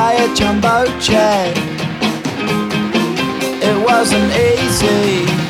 by a jumbo jet. It wasn't easy.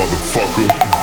motherfucker.